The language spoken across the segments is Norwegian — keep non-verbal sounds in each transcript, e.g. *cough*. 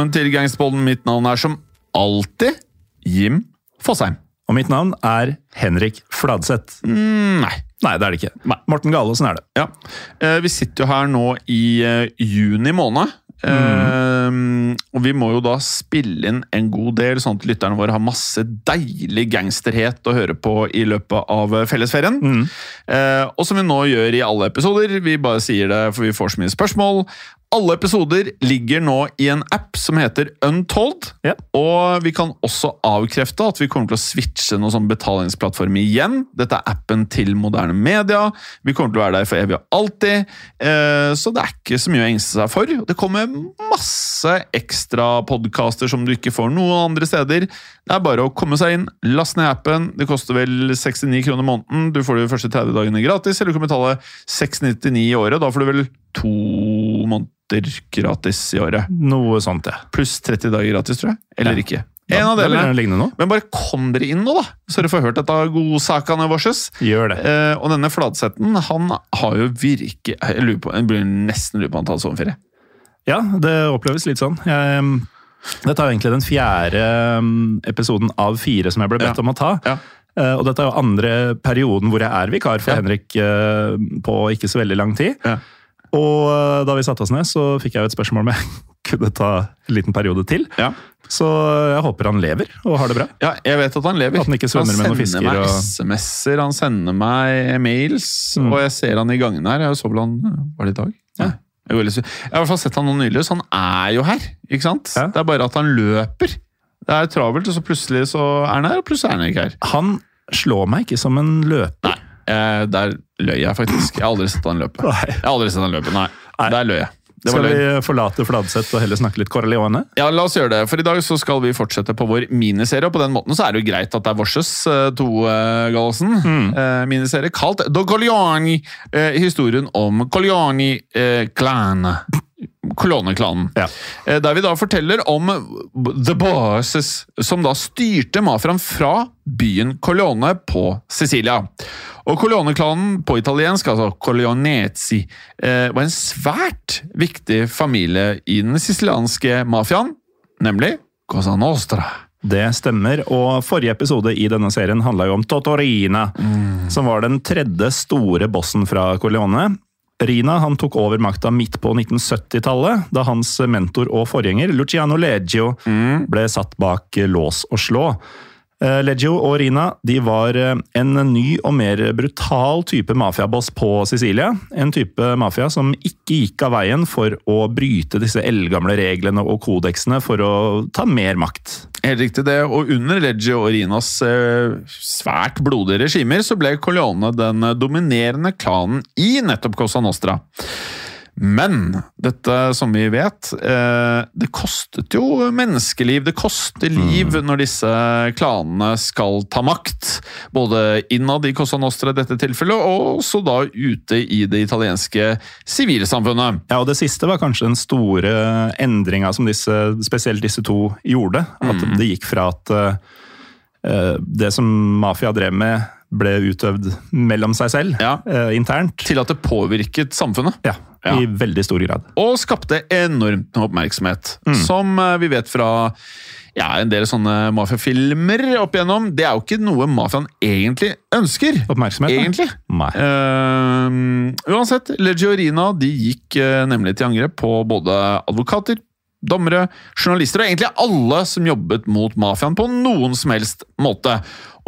velkommen til Gangsterpodden. Mitt navn er som alltid Jim Fosheim. Og mitt navn er Henrik Fladseth. Mm, nei. Nei, det er det ikke. Morten Galesen er det. Ja. Eh, vi sitter jo her nå i eh, juni måned. Eh, og vi må jo da spille inn en god del, sånn at lytterne våre har masse deilig gangsterhet å høre på i løpet av eh, fellesferien. Eh, og som vi nå gjør i alle episoder, vi bare sier det for vi får så mye spørsmål. Alle episoder ligger nå i en app som heter Untold. Ja. Og vi kan også avkrefte at vi kommer til å switche noen sånn betalingsplattform igjen. Dette er appen til moderne media. Vi kommer til å være der for evig og alltid. Eh, så det er ikke så mye å engste seg for. Det kommer masse ekstra podkaster som du ikke får noen andre steder. Det er bare å komme seg inn, laste ned appen. Det koster vel 69 kroner måneden. Du får de første 30 dagene gratis, eller du kan betale 699 i året. Da får du vel to måneder gratis i året. Noe sånt, ja. Pluss 30 dager gratis, tror jeg. Eller Ja. ikke. En av delene. Men bare kom dere inn nå, da! Så dere får hørt dette godsakene våre. Gjør det. Eh, og denne Fladsetten, han har jo virke... Jeg lurer på, jeg blir nesten lurer på han tar sommerferie. Ja, det oppleves litt sånn. Jeg, dette er jo egentlig den fjerde episoden av fire som jeg ble bedt Ja. om å ta. Ja. Eh, og dette er jo andre perioden hvor jeg er vikar for Ja. Henrik eh, på ikke så veldig lang tid. Ja. Og eh, da vi satte oss ned, så fikk jeg jo et spørsmål om jeg *laughs* kunne ta en liten periode til. Ja. Så jeg håper han lever og har det bra. Ja, jeg vet at han lever. At han ikke svømmer med noen fisker Han sender meg og- SMS-er, han sender meg mails, Mm. og jeg ser han i gangene her. Jeg så vel han Var det i dag? Ja. Jeg, jeg har i hvert fall sett han nå nylig, så han er jo her. ikke sant? Ja. Det er bare at han løper. Det er travelt, og så plutselig så er han her, og plutselig er han ikke her. Han slår meg ikke som en løper. Nei, eh, der løy jeg faktisk. Jeg har aldri sett han løpe. Nei. Jeg har aldri sett han løpe, nei. Nei. Der løy jeg. Det Skal vi forlate Fladseth og heller snakke litt Corleone? Ja, la oss gjøre det. For i dag så skal vi fortsette på vår miniserie, og på den måten så er det jo greit at det er Vorses eh, to, uh, Gallosen. Eh, miniserie kalt Do Corleone. eh, historien om Corleone-klanen. Colone-klanen. Ja. Eh, der vi da forteller om The Bosses, som da styrte mafiaen fra byen Colone på Sicilia. Og Colone-klanen på italiensk, altså Corleonezi, eh, var en svært viktig familie i den sicilianske mafiaen, nemlig Cosa Nostra. Det stemmer, og forrige episode i denne serien handla jo om Totorina, som var den tredje store bossen fra Corleone. Rina han tok over makta midt på 1970-tallet, da hans mentor og forgjenger Luciano Leggio ble satt bak lås og slå. Eh, Leggio og Rina de var eh, en ny og mer brutal type mafiaboss på Sicilia. En type mafia som ikke gikk av veien for å bryte disse eldgamle reglene og kodeksene for å ta mer makt. Helt riktig det, og under Leggio og Rinas eh, svært blodige regimer så ble Corleone den dominerende klanen i nettopp Cosa Nostra. Men dette, som vi vet, eh, det kostet jo menneskeliv. Det koster liv når disse klanene skal ta makt. Både innad i Cosa Nostra i dette tilfellet, og også da ute i det italienske sivilsamfunnet. Ja, og Det siste var kanskje den store endringa som disse, spesielt disse to gjorde. At det gikk fra at eh, det som mafia drev med, ble utøvd mellom seg selv, Ja. eh, internt. Til at det påvirket samfunnet. Ja, Ja. i veldig stor grad. og skapte enormt oppmerksomhet. Som eh, vi vet fra ja, en del sånne mafiafilmer opp igjennom. Det er jo ikke noe mafiaen egentlig ønsker. Oppmerksomhet? Egentlig. Nei. Uh, uansett, Legiorina de gikk eh, nemlig til angrep på både advokater, dommere, journalister og egentlig alle som jobbet mot mafiaen på noen som helst måte.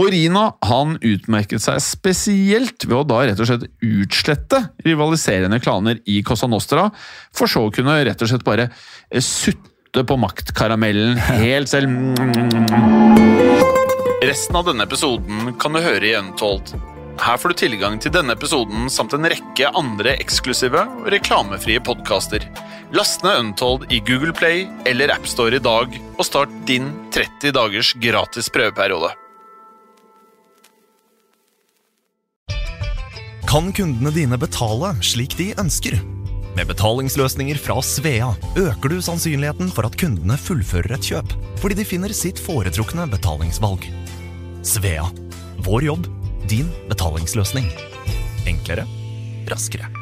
Og Rina han utmerket seg spesielt ved å da rett og slett utslette rivaliserende klaner i Cosa Nostra, for så å kunne rett og slett bare eh, sutte på maktkaramellen helt selv. Resten av denne episoden kan du høre i Untold. Her får du tilgang til denne episoden samt en rekke andre eksklusive og reklamefrie podkaster. Last ned Untold i Google Play eller AppStore i dag, og start din 30 dagers gratis prøveperiode. Kan kundene dine betale slik de ønsker? Med betalingsløsninger fra Svea øker du sannsynligheten for at kundene fullfører et kjøp, fordi de finner sitt foretrukne betalingsvalg. Svea vår jobb, din betalingsløsning. Enklere, raskere.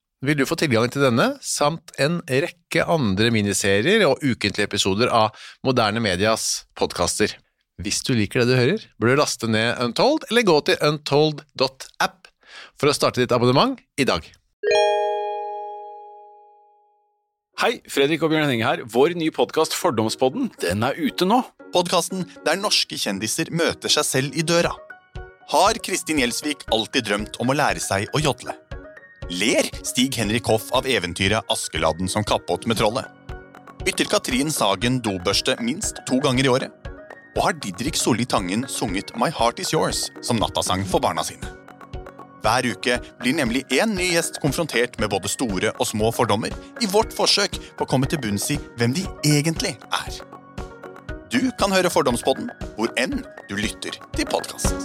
vil du få tilgang til denne, samt en rekke andre miniserier og ukentlige episoder av Moderne Medias podkaster. Hvis du liker det du hører, bør du laste ned Untold, eller gå til untold.app for å starte ditt abonnement i dag. Hei, Fredrik og Bjørn Henning her. Vår nye podkast Fordomspodden den er ute nå. Podkasten der norske kjendiser møter seg selv i døra. Har Kristin Gjelsvik alltid drømt om å lære seg å jodle? Ler Stig Henrik Hoff av eventyret Askeladden som kappåt med trollet? Bytter Katrin Sagen dobørste minst to ganger i året? Og har Didrik Solli Tangen sunget My Heart Is Yours som nattasang for barna sine? Hver uke blir nemlig én ny gjest konfrontert med både store og små fordommer i vårt forsøk på å komme til bunns i hvem de egentlig er. Du kan høre Fordomspodden hvor enn du lytter til podkast.